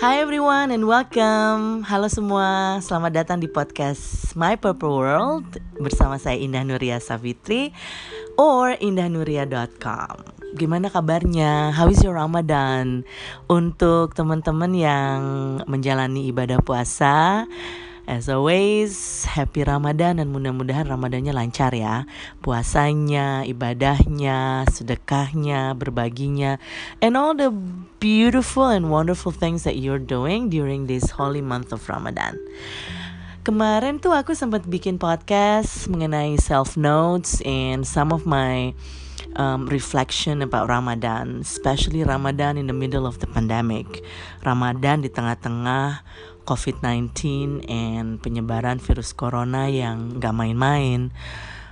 Hi everyone and welcome. Halo semua, selamat datang di podcast My Purple World bersama saya Indah Nuria Savitri or indahnuria.com. Gimana kabarnya? How is your Ramadan? Untuk teman-teman yang menjalani ibadah puasa, As always, happy Ramadan dan mudah-mudahan Ramadannya lancar ya. Puasanya, ibadahnya, sedekahnya, berbaginya, and all the beautiful and wonderful things that you're doing during this holy month of Ramadan. Kemarin tuh aku sempat bikin podcast mengenai self notes and some of my um, reflection about Ramadan, especially Ramadan in the middle of the pandemic. Ramadan di tengah-tengah COVID-19 and penyebaran virus corona yang gak main-main.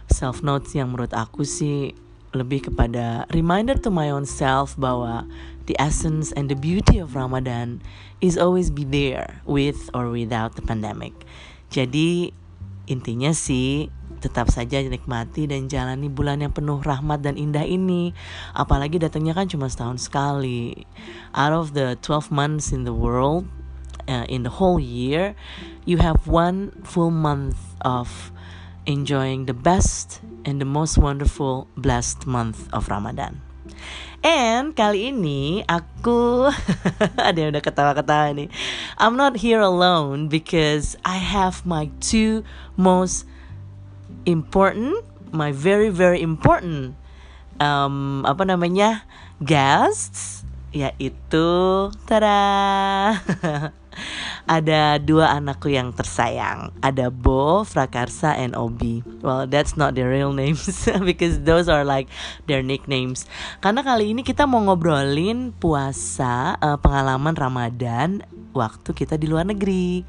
Self notes yang menurut aku sih lebih kepada reminder to my own self bahwa the essence and the beauty of Ramadan is always be there with or without the pandemic. Jadi intinya sih tetap saja nikmati dan jalani bulan yang penuh rahmat dan indah ini. Apalagi datangnya kan cuma setahun sekali. Out of the 12 months in the world, uh, in the whole year, you have one full month of enjoying the best and the most wonderful blessed month of Ramadan. And kali ini aku ada yang udah ketawa-ketawa nih. I'm not here alone because I have my two most important, my very very important um, apa namanya guests yaitu tada ada dua anakku yang tersayang. Ada Bo, Frakarsa, and Obi. Well, that's not their real names because those are like their nicknames. Karena kali ini kita mau ngobrolin puasa uh, pengalaman Ramadan waktu kita di luar negeri.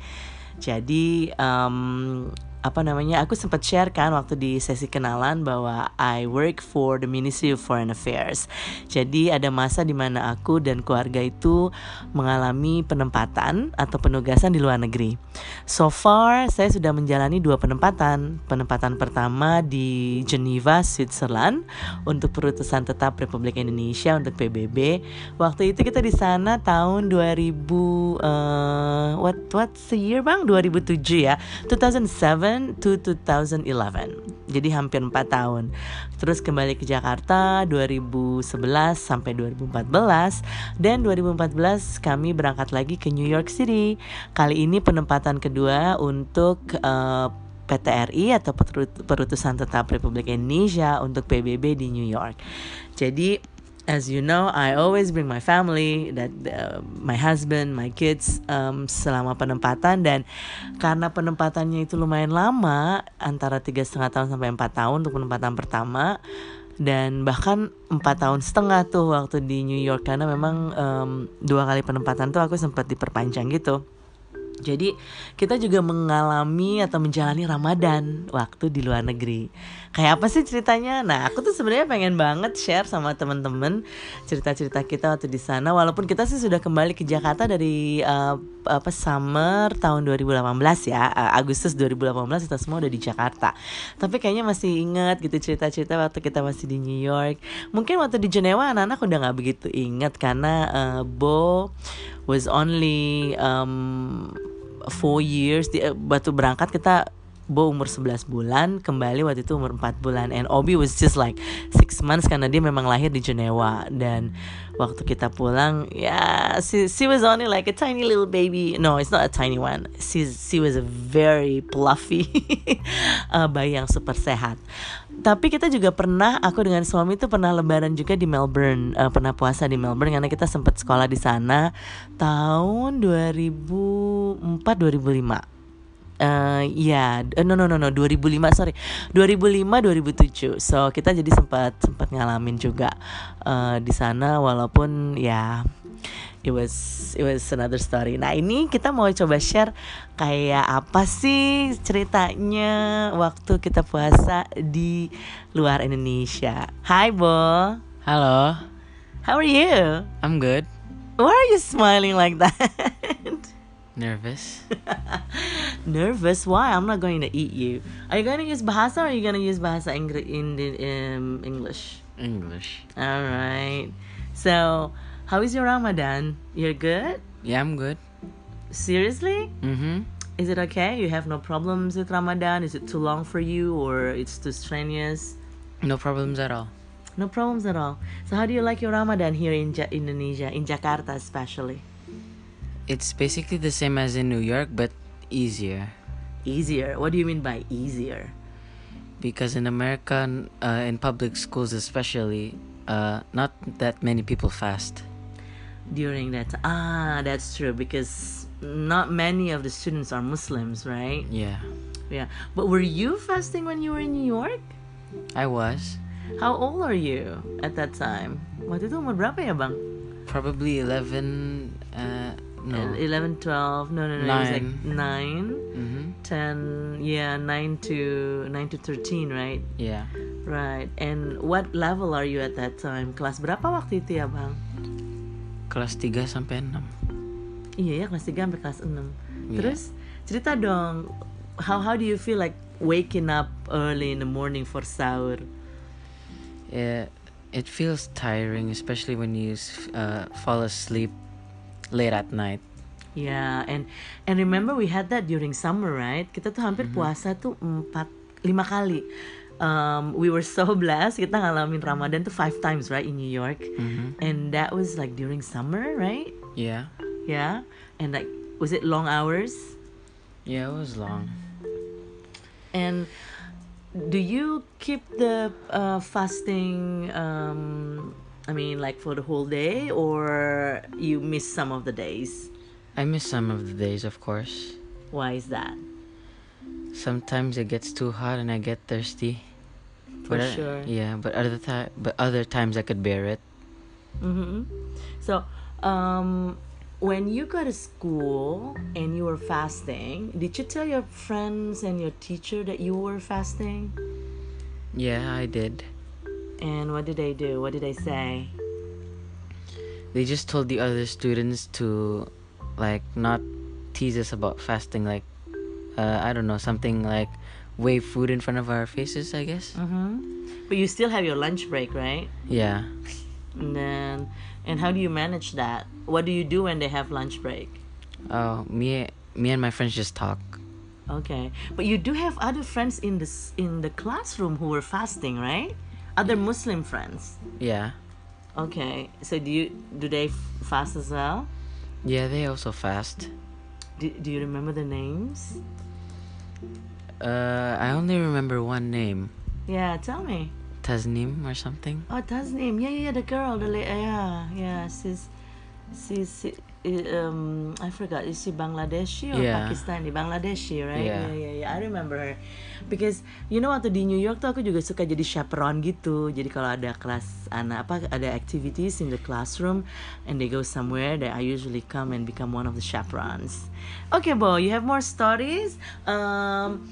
Jadi um, apa namanya aku sempat share kan waktu di sesi kenalan bahwa I work for the Ministry of Foreign Affairs. Jadi ada masa di mana aku dan keluarga itu mengalami penempatan atau penugasan di luar negeri. So far saya sudah menjalani dua penempatan. Penempatan pertama di Geneva, Switzerland untuk perutusan tetap Republik Indonesia untuk PBB. Waktu itu kita di sana tahun 2000 uh, what what's the year Bang? 2007 ya. 2007 to 2011 jadi hampir 4 tahun. Terus kembali ke Jakarta 2011 sampai 2014 dan 2014 kami berangkat lagi ke New York City. Kali ini penempatan kedua untuk uh, eh, PTRI atau Perutusan Tetap Republik Indonesia untuk PBB di New York. Jadi as you know, I always bring my family, that uh, my husband, my kids um, selama penempatan dan karena penempatannya itu lumayan lama, antara tiga setengah tahun sampai empat tahun untuk penempatan pertama dan bahkan empat tahun setengah tuh waktu di New York karena memang um, dua kali penempatan tuh aku sempat diperpanjang gitu. Jadi kita juga mengalami atau menjalani Ramadan waktu di luar negeri. Kayak apa sih ceritanya? Nah, aku tuh sebenarnya pengen banget share sama temen-temen cerita-cerita kita waktu di sana. Walaupun kita sih sudah kembali ke Jakarta dari uh, apa summer tahun 2018 ya, uh, Agustus 2018 kita semua udah di Jakarta. Tapi kayaknya masih ingat gitu cerita-cerita waktu kita masih di New York. Mungkin waktu di Jenewa anak-anak udah nggak begitu ingat karena uh, Bo was only um, four years. Di uh, batu berangkat kita Bo umur 11 bulan kembali waktu itu umur 4 bulan. And Obi was just like 6 months karena dia memang lahir di Jenewa dan waktu kita pulang ya yeah, she, she was only like a tiny little baby. No it's not a tiny one. She, she was a very fluffy uh, bayi yang super sehat tapi kita juga pernah aku dengan suami itu pernah lebaran juga di Melbourne uh, pernah puasa di Melbourne karena kita sempat sekolah di sana tahun 2004 2005 uh, ya yeah. no no no no 2005 sorry 2005 2007 so kita jadi sempat sempat ngalamin juga uh, di sana walaupun ya it was it was another story. Nah ini kita mau coba share kayak apa sih ceritanya waktu kita puasa di luar Indonesia. Hi Bo. Halo. How are you? I'm good. Why are you smiling like that? Nervous. Nervous? Why? I'm not going to eat you. Are you going to use bahasa or are you going to use bahasa Ingr in the, um, English? English. All right. So, how is your Ramadan? You're good? Yeah, I'm good. Seriously? Mm-hmm. Is it okay? You have no problems with Ramadan? Is it too long for you or it's too strenuous? No problems at all. No problems at all. So how do you like your Ramadan here in ja- Indonesia, in Jakarta especially? It's basically the same as in New York, but easier. Easier. What do you mean by easier? Because in America, uh, in public schools especially, uh, not that many people fast. During that ah, that's true because not many of the students are Muslims, right? Yeah, Yeah. But were you fasting when you were in New York? I was. How old are you at that time? Waktu itu umur berapa ya, Bang? Probably 11, uh, no. 11, 12, no, no, no, it was like 9, Mm-hmm. 10, yeah, 9 to 9 to 13, right? Yeah. Right. And what level are you at that time? Kelas berapa waktu itu ya, Bang? Kelas 3 sampai 6. Iya ya, kelas 3 sampai kelas 6. Iya. Terus cerita dong, how how do you feel like waking up early in the morning for sahur? Yeah, it feels tiring, especially when you uh, fall asleep late at night. Yeah, and and remember we had that during summer, right? Kita tuh hampir puasa tuh empat lima kali. Um, we were so blessed kita ngalamin Ramadan tuh five times, right, in New York, Mm-hmm. and that was like during summer, right? Yeah. Yeah, and like was it long hours? Yeah, it was long. And do you keep the uh, fasting? Um, I mean, like for the whole day, or you miss some of the days? I miss some of the days, of course. Why is that? Sometimes it gets too hot and I get thirsty. For but I- sure. yeah, but other ti- but other times I could bear it. hmm So, um, when you go to school and you were fasting, did you tell your friends and your teacher that you were fasting? Yeah, I did. And what did they do? What did they say? They just told the other students to like not tease us about fasting like uh, I don't know, something like wave food in front of our faces, I guess. Mm-hmm. But you still have your lunch break, right? Yeah. And then, and how do you manage that? What do you do when they have lunch break? Oh, me me and my friends just talk. Okay, but you do have other friends in this in the classroom who were fasting, right? Other Muslim friends. Yeah. Okay, so do you do they fast as well? Yeah, they also fast. Do, do you remember the names? Uh, I only remember one name, Yeah, tell me. Tasnim or something. Oh, Tasnim. Yeah, yeah, yeah, the girl. The la- yeah, yeah. She's, she's, she, um, I forgot. Is she Bangladeshi or Yeah. Pakistani? Bangladeshi, right? Yeah. yeah, yeah, yeah. I remember her. Because you know waktu di New York tuh aku juga suka jadi chaperone gitu. Jadi kalau ada kelas anak apa ada activities in the classroom and they go somewhere, that I usually come and become one of the chaperones. Okay, Bo, you have more stories? Um,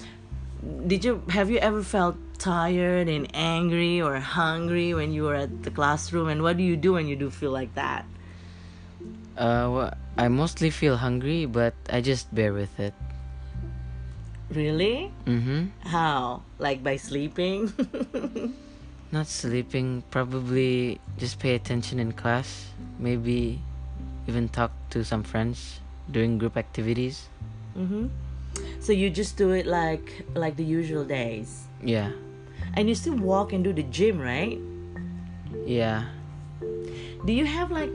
did you have you ever felt tired and angry or hungry when you were at the classroom and what do you do when you do feel like that Uh, wha- I mostly feel hungry, but I just bear with it. really Mm-hmm. how like by sleeping Not sleeping, probably just pay attention in class. Maybe even talk to some friends during group activities. hmm so you just do it like like the usual days Yeah. and you still walk and do the gym right Yeah. do you have like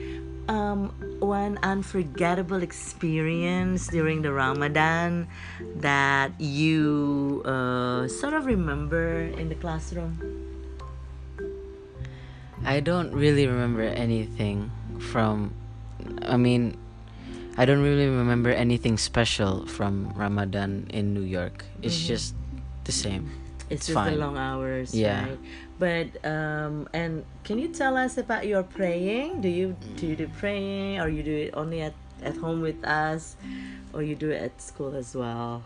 um one unforgettable experience during the ramadan that you uh, sort of remember in the classroom I don't really remember anything from. I mean, I don't really remember anything special from Ramadan in New York. It's just the same. It's, It's just the long hours, Yeah. right? But um, and can you tell us about your praying? Do you do you do praying, or you do it only at at home with us, or you do it at school as well?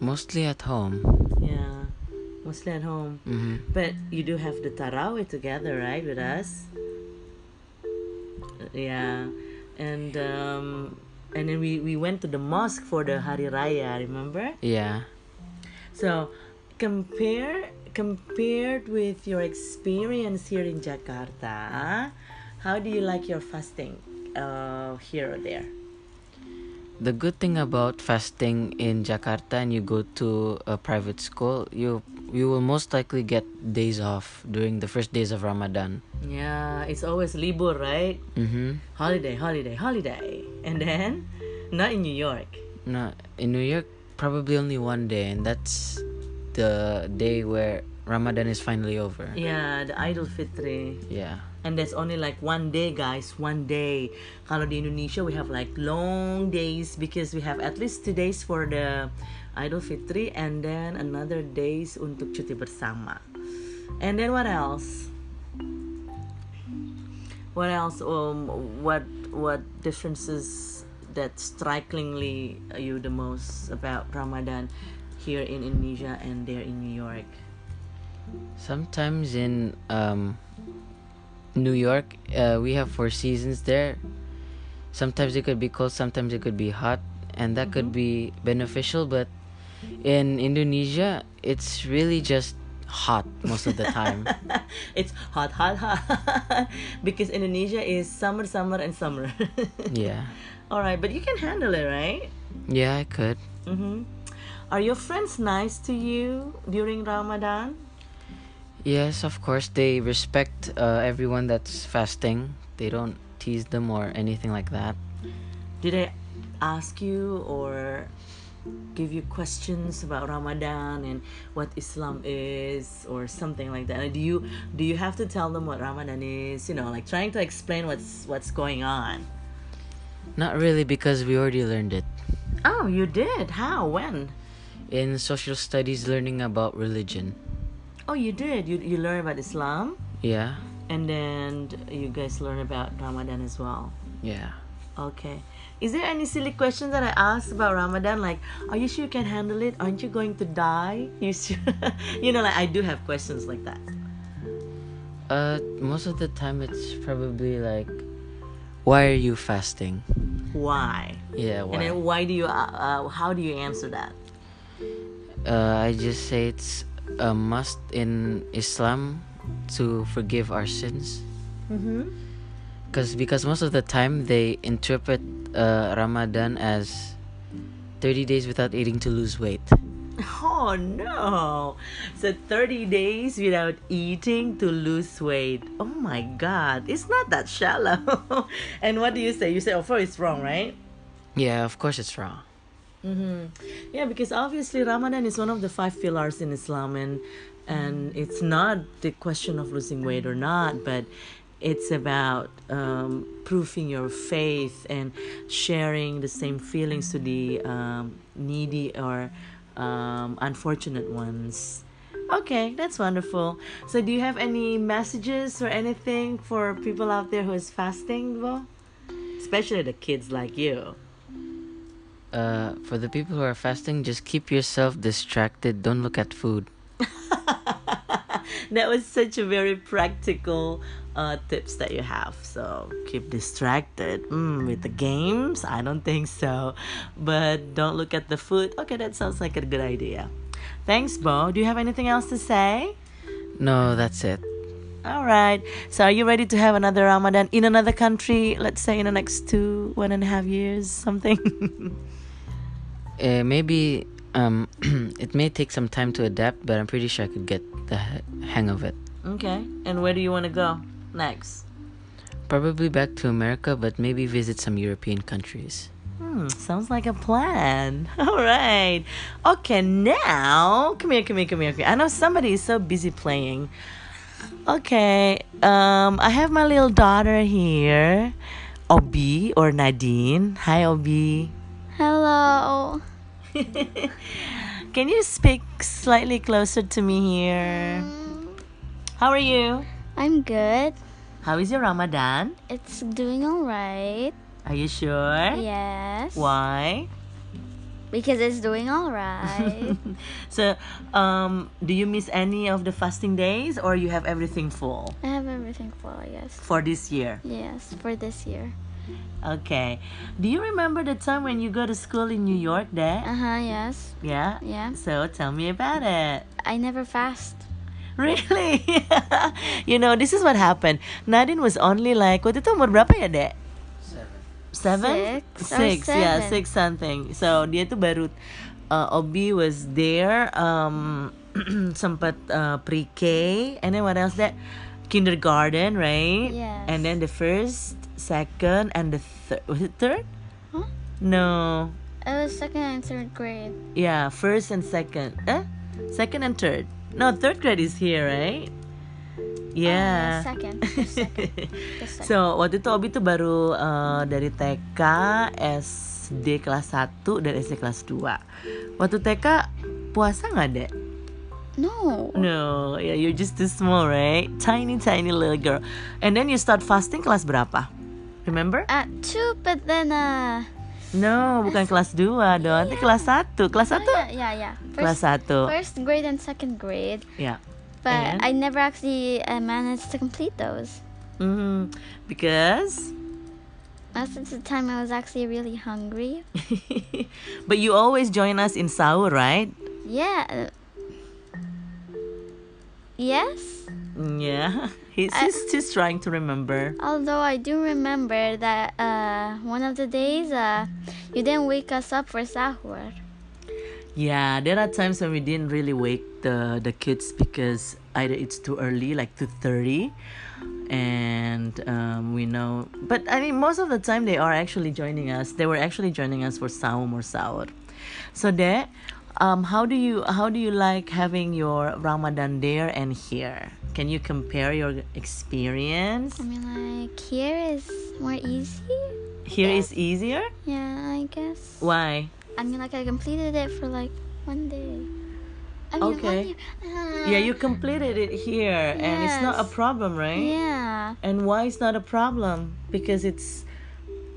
Mostly at home. Yeah, mostly at home. hmm But you do have the tarawih together, right, with us? Yeah, and um, and then we we went to the mosque for the Hari Raya. Remember? Yeah. So, compare compared with your experience here in Jakarta, how do you like your fasting uh, here or there? the good thing about fasting in Jakarta and you go to a private school, you you will most likely get days off during the first days of Ramadan. Yeah, it's always libur, right? Mm-hmm. Holiday, holiday, holiday. And then, not in New York. No, in New York, probably only one day, and that's the day where Ramadan is finally over. Yeah, the Idul Fitri. Yeah. And that's only like one day, guys. One day. Kalau di Indonesia, we have like long days because we have at least two days for the Idul Fitri and then another days untuk cuti bersama. And then what else? What else? Um, what what differences that strikingly you the most about Ramadan here in Indonesia and there in New York? Sometimes in um, New York, uh, we have four seasons there. Sometimes it could be cold, sometimes it could be hot, and that could be beneficial. But in Indonesia, it's really just hot most of the time. it's hot, hot, hot. because Indonesia is summer, summer, and summer. yeah. All right, but you can handle it, right? Yeah, I could. Mm-hmm. Are your friends nice to you during Ramadan? Yes, of course. They respect uh, everyone that's fasting. They don't tease them or anything like that. Did they ask you or give you questions about Ramadan and what Islam is or something like that? Do you do you have to tell them what Ramadan is? You know, like trying to explain what's what's going on. Not really, because we already learned it. Oh, you did? How? When? In social studies, learning about religion. Oh, you did. You you learn about Islam, Yeah, and then you guys learn about Ramadan as well. yeah. Okay. Is there any silly questions that I asked about Ramadan? Like, are you sure you can handle it? Aren't you going to die? You sure? you know, like I do have questions like that. Uh, most of the time, it's probably like, why are you fasting? Why? Yeah, And why? then why do you? Uh, uh, how do you answer that? Uh, I just say it's a must in Islam to forgive our sins. Mm-hmm. Cause because most of the time they interpret uh, Ramadan as 30 days without eating to lose weight. Oh no! So thirty days without eating to lose weight. Oh my God! It's not that shallow. and what do you say? You say, "Oh, it's wrong, right?" Yeah, of course it's wrong. Mm-hmm. Yeah, because obviously Ramadan is one of the five pillars in Islam, and and it's not the question of losing weight or not, but it's about um, proving your faith and sharing the same feelings to the um, needy or um, unfortunate ones. Okay, that's wonderful. So, do you have any messages or anything for people out there who is fasting? Especially the kids like you. Uh, for the people who are fasting, just keep yourself distracted. Don't look at food. that was such a very practical uh, tips that you have. So keep distracted mm, with the games. I don't think so, but don't look at the food. Okay, that sounds like a good idea. Thanks, Bo. Do you have anything else to say? No, that's it. All right. So, are you ready to have another Ramadan in another country? Let's say in the next two, one and a half years, something. Uh, maybe um, it may take some time to adapt, but I'm pretty sure I could get the hang of it. okay. And where do you want to go next? Probably back to America, but maybe visit some European countries. Hmm, sounds like a plan. All right. Okay, now come here, come here, come here. come here. I know somebody is so busy playing. Okay, um, I have my little daughter here, Obi or Nadine. Hi, Obi. Can you speak slightly closer to me here? How are you? I'm good. How is your Ramadan? It's doing alright. Are you sure? Yes. Why? Because it's doing alright. so, um, do you miss any of the fasting days, or you have everything full I have everything full, I guess. for this year? Yes, for this year. Okay. Do you remember the time when you go to school in New York? There, Uh huh, yes. yeah. Yeah. So tell me about it. I never fast. Really? you know, this is what happened. Nadine was only like, waktu itu umur berapa ya, Dek? Seven. seven Six or six yeah six something so dia tuh baru uh, Obi was there um sempat uh, pre-K and then what else that kindergarten right Yes. and then the first second and the third was it third Huh? no It was second and third grade. yeah first and second eh second and third no third grade is here right yeah Uh, second. Just second. Just second. So waktu itu Obi tuh baru uh, dari TK, SD kelas 1 dan SD kelas 2 Waktu TK puasa nggak dek? no. No, yeah, you're just too small right? Tiny tiny little girl And then you start fasting kelas berapa? Remember? At two, but then uh. No, bukan kelas 2 dong, itu kelas 1 Kelas 1? oh, yeah, yeah, yeah. Kelas First, 1 first grade and second grade, Yeah. but And? I never actually uh, managed to complete those. Mhm. Because Most of the time, I was actually really hungry. But you always join us in sahur, right? Yeah. Yes. Yeah, he's, I- he's just trying to remember. Although I do remember that uh, one of the days uh, you didn't wake us up for sahur. Yeah, there are times when we didn't really wake the the kids because either it's too early, like two thirty, and um, we know. But I mean, most of the time they are actually joining us. They were actually joining us for saum or sahur. So there, um, how do you how do you like having your Ramadan there and here? Can you compare your experience? I mean, like here is more easy. Here is easier. Yeah, I guess. Why? I mean, like I completed it for like one day. I mean, Okay. Uh, Yeah, you completed it here, and it's not a problem, right? Yeah. And why it's not a problem? Because it's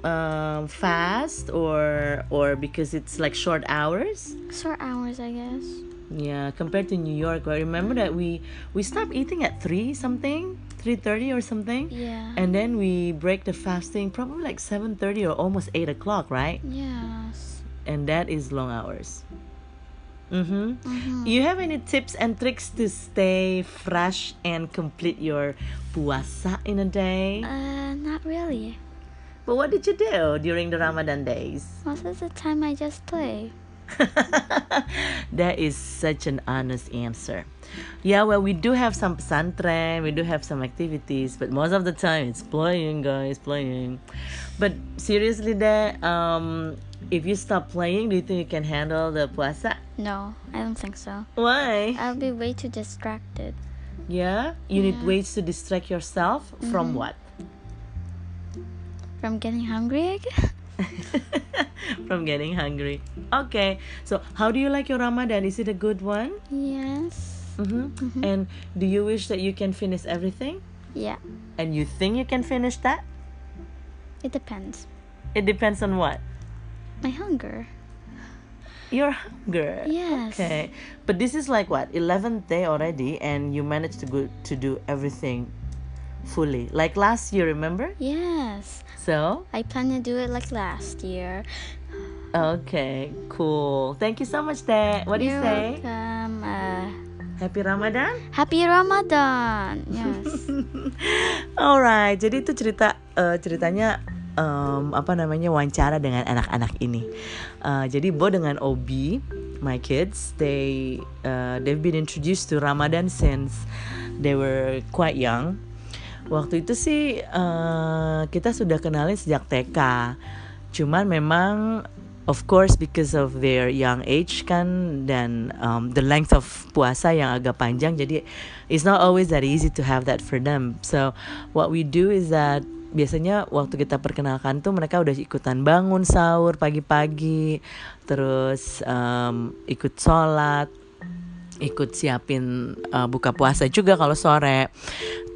um, fast, or or because it's like short hours. Short hours, I guess. Yeah, compared to New York, where remember that we we stopped eating at three something, three thirty or something, Yeah. and then we break the fasting probably like seven thirty or almost eight o'clock, right? yes. And that is long hours. Mm-hmm. Mhm. You have any tips and tricks to stay fresh and complete your puasa in a day? Uh, not really. But what did you do during the Ramadan days? Most of the time, I just play. that is such an honest answer. Yeah, well, we do have some pesantren, we do have some activities, but most of the time it's playing, guys, playing. But seriously, that um, if you stop playing, do you think you can handle the puasa? No, I don't think so. Why? I'll be way too distracted. Yeah, you need ways to distract yourself from what? From getting hungry, from getting hungry. Okay, so how do you like your Ramadan? Is it a good one? Yes. Mm-hmm. And do you wish that you can finish everything? Yeah. And you think you can finish that? It depends. It depends on what? My hunger. Your hunger. Yes. Okay, but this is like what eleventh day already, and you managed to go to do everything fully. Like last year, remember? Yes. So I plan to do it like last year. okay, cool. Thank you so much, Dad. What do you You're say? welcome. Uh, Happy Ramadan. happy Ramadan. Yes. Alright, jadi itu cerita eh, ceritanya em, apa namanya wawancara dengan anak-anak ini. Eh, jadi Bo dengan Obi, my kids, they eh, they've been introduced to Ramadan since they were quite young. Waktu itu sih eh, kita sudah kenalin sejak TK. Cuman memang of course because of their young age kan dan um, the length of puasa yang agak panjang jadi it's not always that easy to have that for them. So what we do is that biasanya waktu kita perkenalkan tuh mereka udah ikutan bangun sahur pagi-pagi, terus um, ikut sholat, ikut siapin uh, buka puasa juga kalau sore.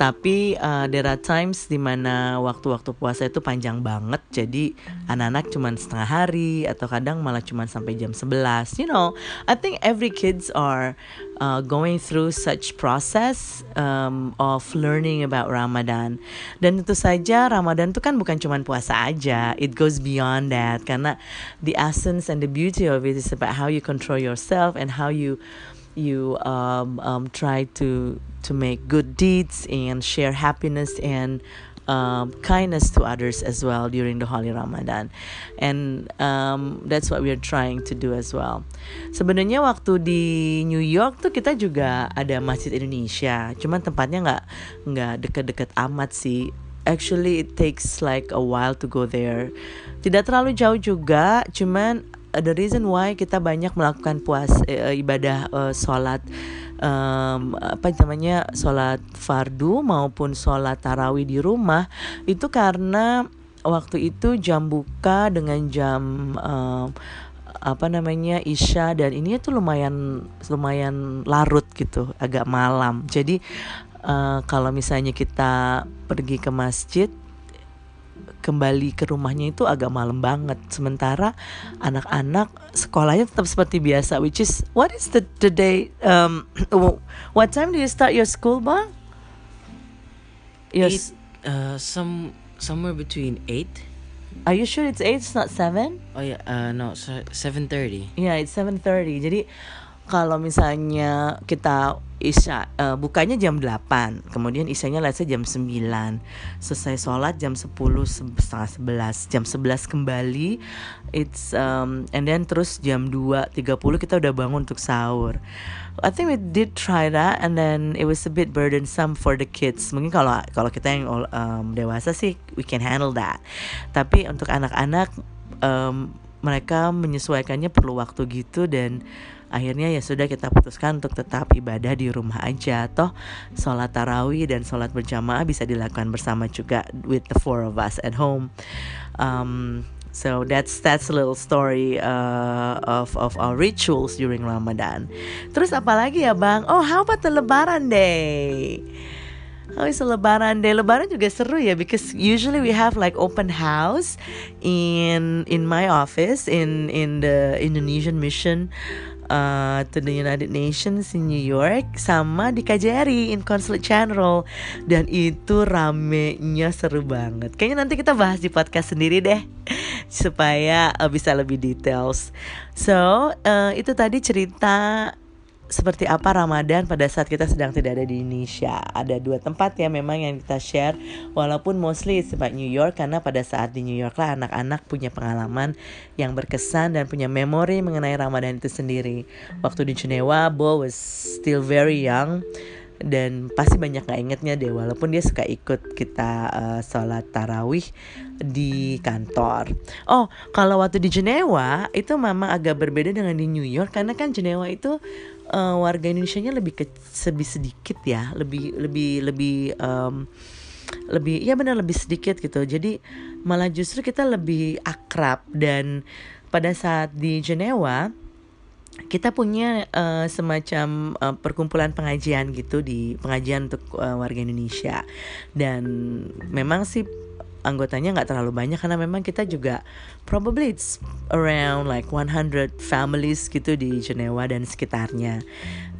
Tapi uh, there are times di mana waktu-waktu puasa itu panjang banget, jadi anak-anak cuman setengah hari atau kadang malah cuman sampai jam 11. You know, I think every kids are uh, going through such process um, of learning about Ramadan. Dan tentu saja Ramadan itu kan bukan cuman puasa aja, it goes beyond that karena the essence and the beauty of it is about how you control yourself and how you you um, um, try to to make good deeds and share happiness and um, kindness to others as well during the holy Ramadan, and um, that's what we are trying to do as well. Sebenarnya waktu di New York tuh kita juga ada masjid Indonesia, cuman tempatnya nggak nggak deket-deket amat sih. Actually, it takes like a while to go there. Tidak terlalu jauh juga, cuman the reason why kita banyak melakukan puas uh, ibadah uh, sholat um, apa namanya sholat fardu maupun sholat tarawih di rumah itu karena waktu itu jam buka dengan jam um, apa namanya isya dan ini tuh lumayan lumayan larut gitu agak malam. Jadi uh, kalau misalnya kita pergi ke masjid kembali ke rumahnya itu agak malam banget. Sementara anak-anak sekolahnya tetap seperti biasa, which is what is the the day? Um, what time do you start your school, bang? Yes, uh, some somewhere between eight. Are you sure it's eight? It's not seven? Oh yeah, uh, no, seven thirty. Yeah, it's seven thirty. Jadi kalau misalnya kita Isya uh, bukanya jam 8 kemudian isyanya let's jam 9 selesai sholat jam 10 setengah 11 jam 11 kembali it's um, and then terus jam 2.30 kita udah bangun untuk sahur. I think we did try that and then it was a bit burdensome for the kids. Mungkin kalau kalau kita yang um, dewasa sih we can handle that. Tapi untuk anak-anak um, mereka menyesuaikannya perlu waktu gitu dan akhirnya ya sudah kita putuskan untuk tetap ibadah di rumah aja toh sholat tarawih dan sholat berjamaah bisa dilakukan bersama juga with the four of us at home um, So that's that's a little story uh, of of our rituals during Ramadan. Terus apa lagi ya bang? Oh how about the Lebaran Day? Oh, it's a Lebaran Day. Lebaran juga seru ya because usually we have like open house in in my office in in the Indonesian mission uh, to the United Nations in New York sama di KJRI in Consulate General dan itu ramenya seru banget. Kayaknya nanti kita bahas di podcast sendiri deh supaya uh, bisa lebih details. So uh, itu tadi cerita seperti apa Ramadan pada saat kita sedang tidak ada di Indonesia. Ada dua tempat ya memang yang kita share walaupun mostly sebab New York karena pada saat di New York lah anak-anak punya pengalaman yang berkesan dan punya memori mengenai Ramadan itu sendiri. Waktu di Jenewa, Bo was still very young dan pasti banyak gak ingetnya deh walaupun dia suka ikut kita uh, sholat tarawih di kantor. Oh, kalau waktu di Jenewa itu memang agak berbeda dengan di New York karena kan Jenewa itu uh, warga Indonesia-nya lebih ke, lebih sedikit ya, lebih lebih lebih um, lebih ya benar lebih sedikit gitu. Jadi malah justru kita lebih akrab dan pada saat di Jenewa kita punya uh, semacam uh, perkumpulan pengajian gitu di pengajian untuk uh, warga Indonesia dan memang sih anggotanya nggak terlalu banyak karena memang kita juga probably it's around like 100 families gitu di Jenewa dan sekitarnya.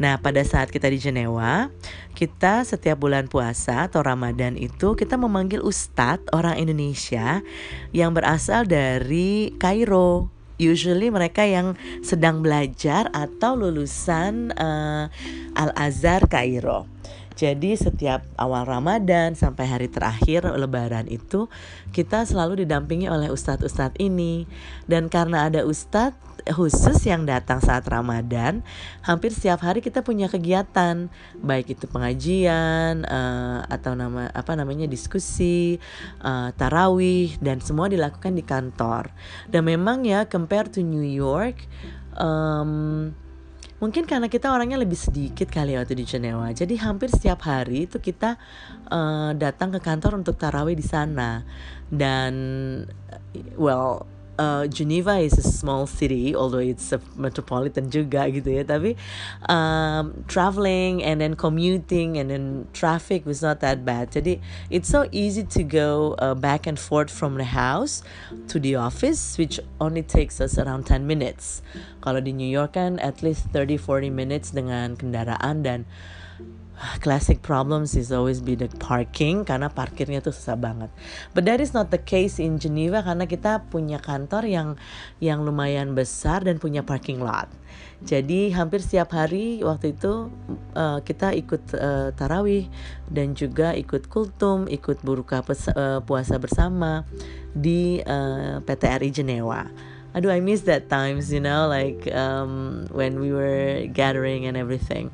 Nah, pada saat kita di Jenewa, kita setiap bulan puasa atau Ramadan itu kita memanggil ustadz orang Indonesia yang berasal dari Kairo. Usually mereka yang sedang belajar atau lulusan uh, Al Azhar Kairo. Jadi setiap awal Ramadan sampai hari terakhir Lebaran itu kita selalu didampingi oleh ustadz-ustadz ini. Dan karena ada ustadz khusus yang datang saat Ramadan, hampir setiap hari kita punya kegiatan, baik itu pengajian uh, atau nama apa namanya diskusi, uh, tarawih dan semua dilakukan di kantor. Dan memang ya compare to New York. Um, mungkin karena kita orangnya lebih sedikit kali waktu di Jenewa. Jadi hampir setiap hari itu kita uh, datang ke kantor untuk tarawih di sana. Dan well uh, Geneva is a small city, although it's a metropolitan juga gitu ya. Tapi um, traveling and then commuting and then traffic was not that bad. Jadi it's so easy to go uh, back and forth from the house to the office, which only takes us around 10 minutes. Kalau di New York kan at least 30-40 minutes dengan kendaraan dan classic problems is always be the parking karena parkirnya tuh susah banget. But that is not the case in Geneva karena kita punya kantor yang yang lumayan besar dan punya parking lot. Jadi hampir setiap hari waktu itu uh, kita ikut uh, tarawih dan juga ikut kultum, ikut buruka uh, puasa bersama di uh, PTRI Jenewa. Aduh, I miss that times, you know, like um, when we were gathering and everything.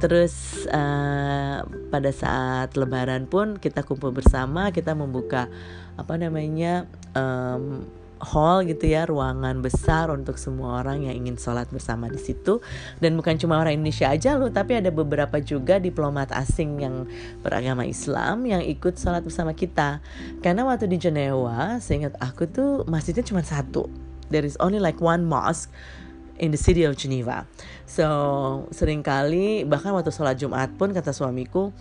Terus uh, pada saat Lebaran pun kita kumpul bersama, kita membuka apa namanya um, hall gitu ya, ruangan besar untuk semua orang yang ingin sholat bersama di situ. Dan bukan cuma orang Indonesia aja loh, tapi ada beberapa juga diplomat asing yang beragama Islam yang ikut sholat bersama kita. Karena waktu di Jenewa, seingat aku tuh masjidnya cuma satu. There is only like one mosque in the city of Geneva. So sering kali bahkan waktu sholat Jumat pun kata suamiku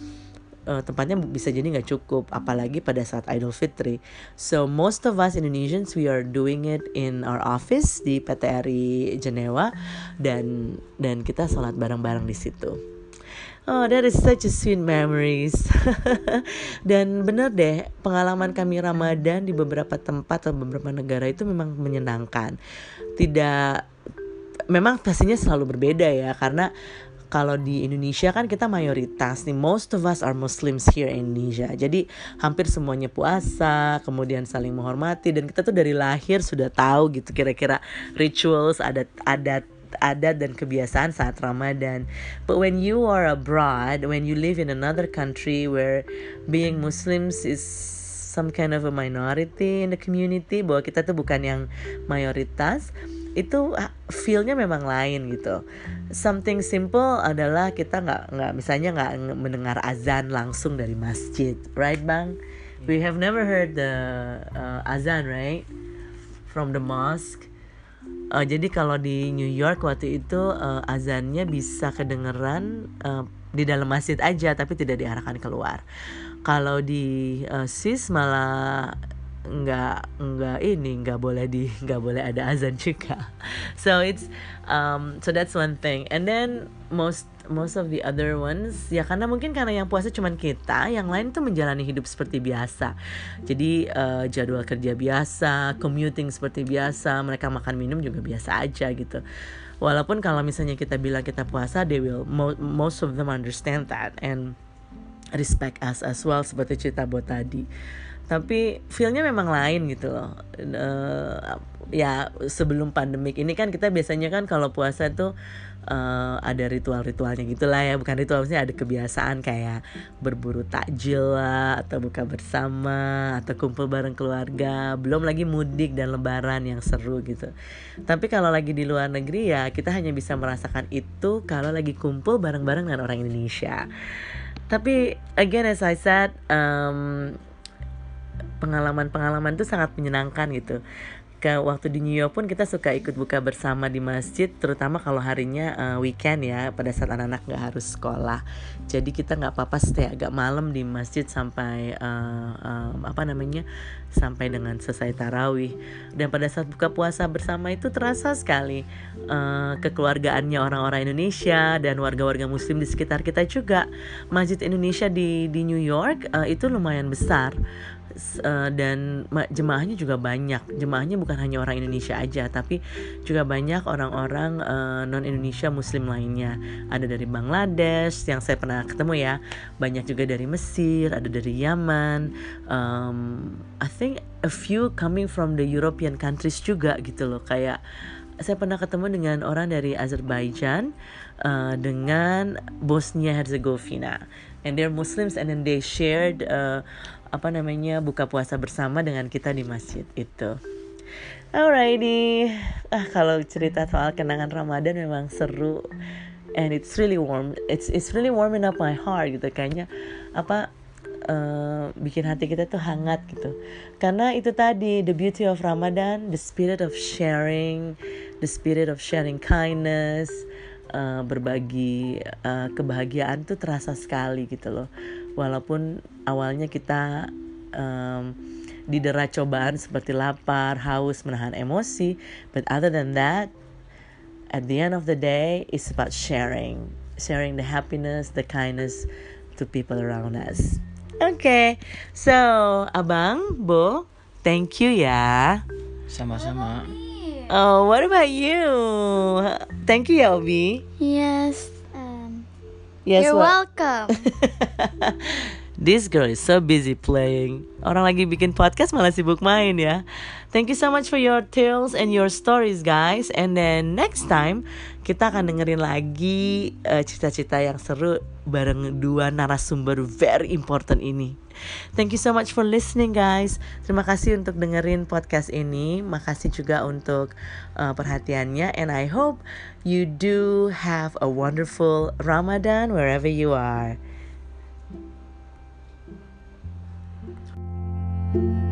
uh, tempatnya bisa jadi nggak cukup, apalagi pada saat Idul Fitri. So most of us Indonesians we are doing it in our office di PTRI Geneva dan dan kita sholat bareng-bareng di situ. Oh, that is such a sweet memories. Dan bener deh, pengalaman kami Ramadan di beberapa tempat atau beberapa negara itu memang menyenangkan. Tidak memang pastinya selalu berbeda ya karena kalau di Indonesia kan kita mayoritas nih most of us are Muslims here in Indonesia jadi hampir semuanya puasa kemudian saling menghormati dan kita tuh dari lahir sudah tahu gitu kira-kira rituals adat adat dan kebiasaan saat Ramadan. But when you are abroad, when you live in another country where being Muslims is some kind of a minority in the community, bahwa kita tuh bukan yang mayoritas, itu ah, feelnya memang lain gitu. Something simple adalah kita nggak nggak misalnya nggak mendengar azan langsung dari masjid, right bang? We have never heard the uh, azan, right? From the mosque. Uh, jadi kalau di New York waktu itu uh, azannya bisa kedengeran uh, di dalam masjid aja, tapi tidak diarahkan keluar. Kalau di uh, Swiss malah nggak nggak ini nggak boleh di nggak boleh ada azan juga so it's um so that's one thing and then most most of the other ones. Ya karena mungkin karena yang puasa cuman kita yang lain tuh menjalani hidup seperti biasa. Jadi uh, jadwal kerja biasa commuting seperti biasa mereka makan minum juga biasa aja gitu. Walaupun kalau misalnya kita bilang kita puasa they will most of them understand that and respect us as well seperti cerita buat tadi tapi feelnya memang lain gitu loh. Uh, ya sebelum pandemik ini kan kita biasanya kan kalau puasa tuh uh, ada ritual-ritualnya gitulah ya. Bukan ritual maksudnya ada kebiasaan kayak berburu takjil lah atau buka bersama atau kumpul bareng keluarga. Belum lagi mudik dan lebaran yang seru gitu. Tapi kalau lagi di luar negeri ya kita hanya bisa merasakan itu kalau lagi kumpul bareng-bareng dengan orang Indonesia. Tapi again as I said um, pengalaman-pengalaman itu sangat menyenangkan gitu. Ke waktu di New York pun kita suka ikut buka bersama di masjid terutama kalau harinya uh, weekend ya pada saat anak-anak nggak harus sekolah. Jadi kita nggak apa-apa stay agak malam di masjid sampai uh, uh, apa namanya sampai dengan selesai tarawih. Dan pada saat buka puasa bersama itu terasa sekali uh, kekeluargaannya orang-orang Indonesia dan warga-warga Muslim di sekitar kita juga. Masjid Indonesia di di New York uh, itu lumayan besar uh, dan jemaahnya juga banyak. Jemaahnya bukan hanya orang Indonesia aja, tapi juga banyak orang-orang uh, non Indonesia Muslim lainnya. Ada dari Bangladesh yang saya pernah ketemu ya, banyak juga dari Mesir, ada dari Yaman. Um, I think a few coming from the European countries juga gitu loh, kayak saya pernah ketemu dengan orang dari Azerbaijan uh, dengan Bosnia Herzegovina and they're Muslims and then they shared uh, apa namanya buka puasa bersama dengan kita di masjid itu. Alrighty, ah kalau cerita soal kenangan Ramadan memang seru and it's really warm. It's it's really warming up my heart gitu kayaknya apa uh, bikin hati kita tuh hangat gitu. Karena itu tadi the beauty of Ramadan, the spirit of sharing, the spirit of sharing kindness, uh, berbagi uh, kebahagiaan tuh terasa sekali gitu loh walaupun awalnya kita um, didera cobaan seperti lapar, haus, menahan emosi, but other than that, at the end of the day, it's about sharing, sharing the happiness, the kindness to people around us. Okay, so Abang, Bu, thank you ya. Sama-sama. Oh, what about you? Thank you ya, Obi. Yes. Yes, you're what? welcome. This girl is so busy playing. Orang lagi bikin podcast malah sibuk main ya. Thank you so much for your tales and your stories guys. And then next time kita akan dengerin lagi eh, cerita-cerita yang seru bareng dua narasumber very important ini. Thank you so much for listening guys. Terima kasih untuk dengerin podcast ini. Makasih juga untuk uh, perhatiannya and I hope you do have a wonderful Ramadan wherever you are. thank you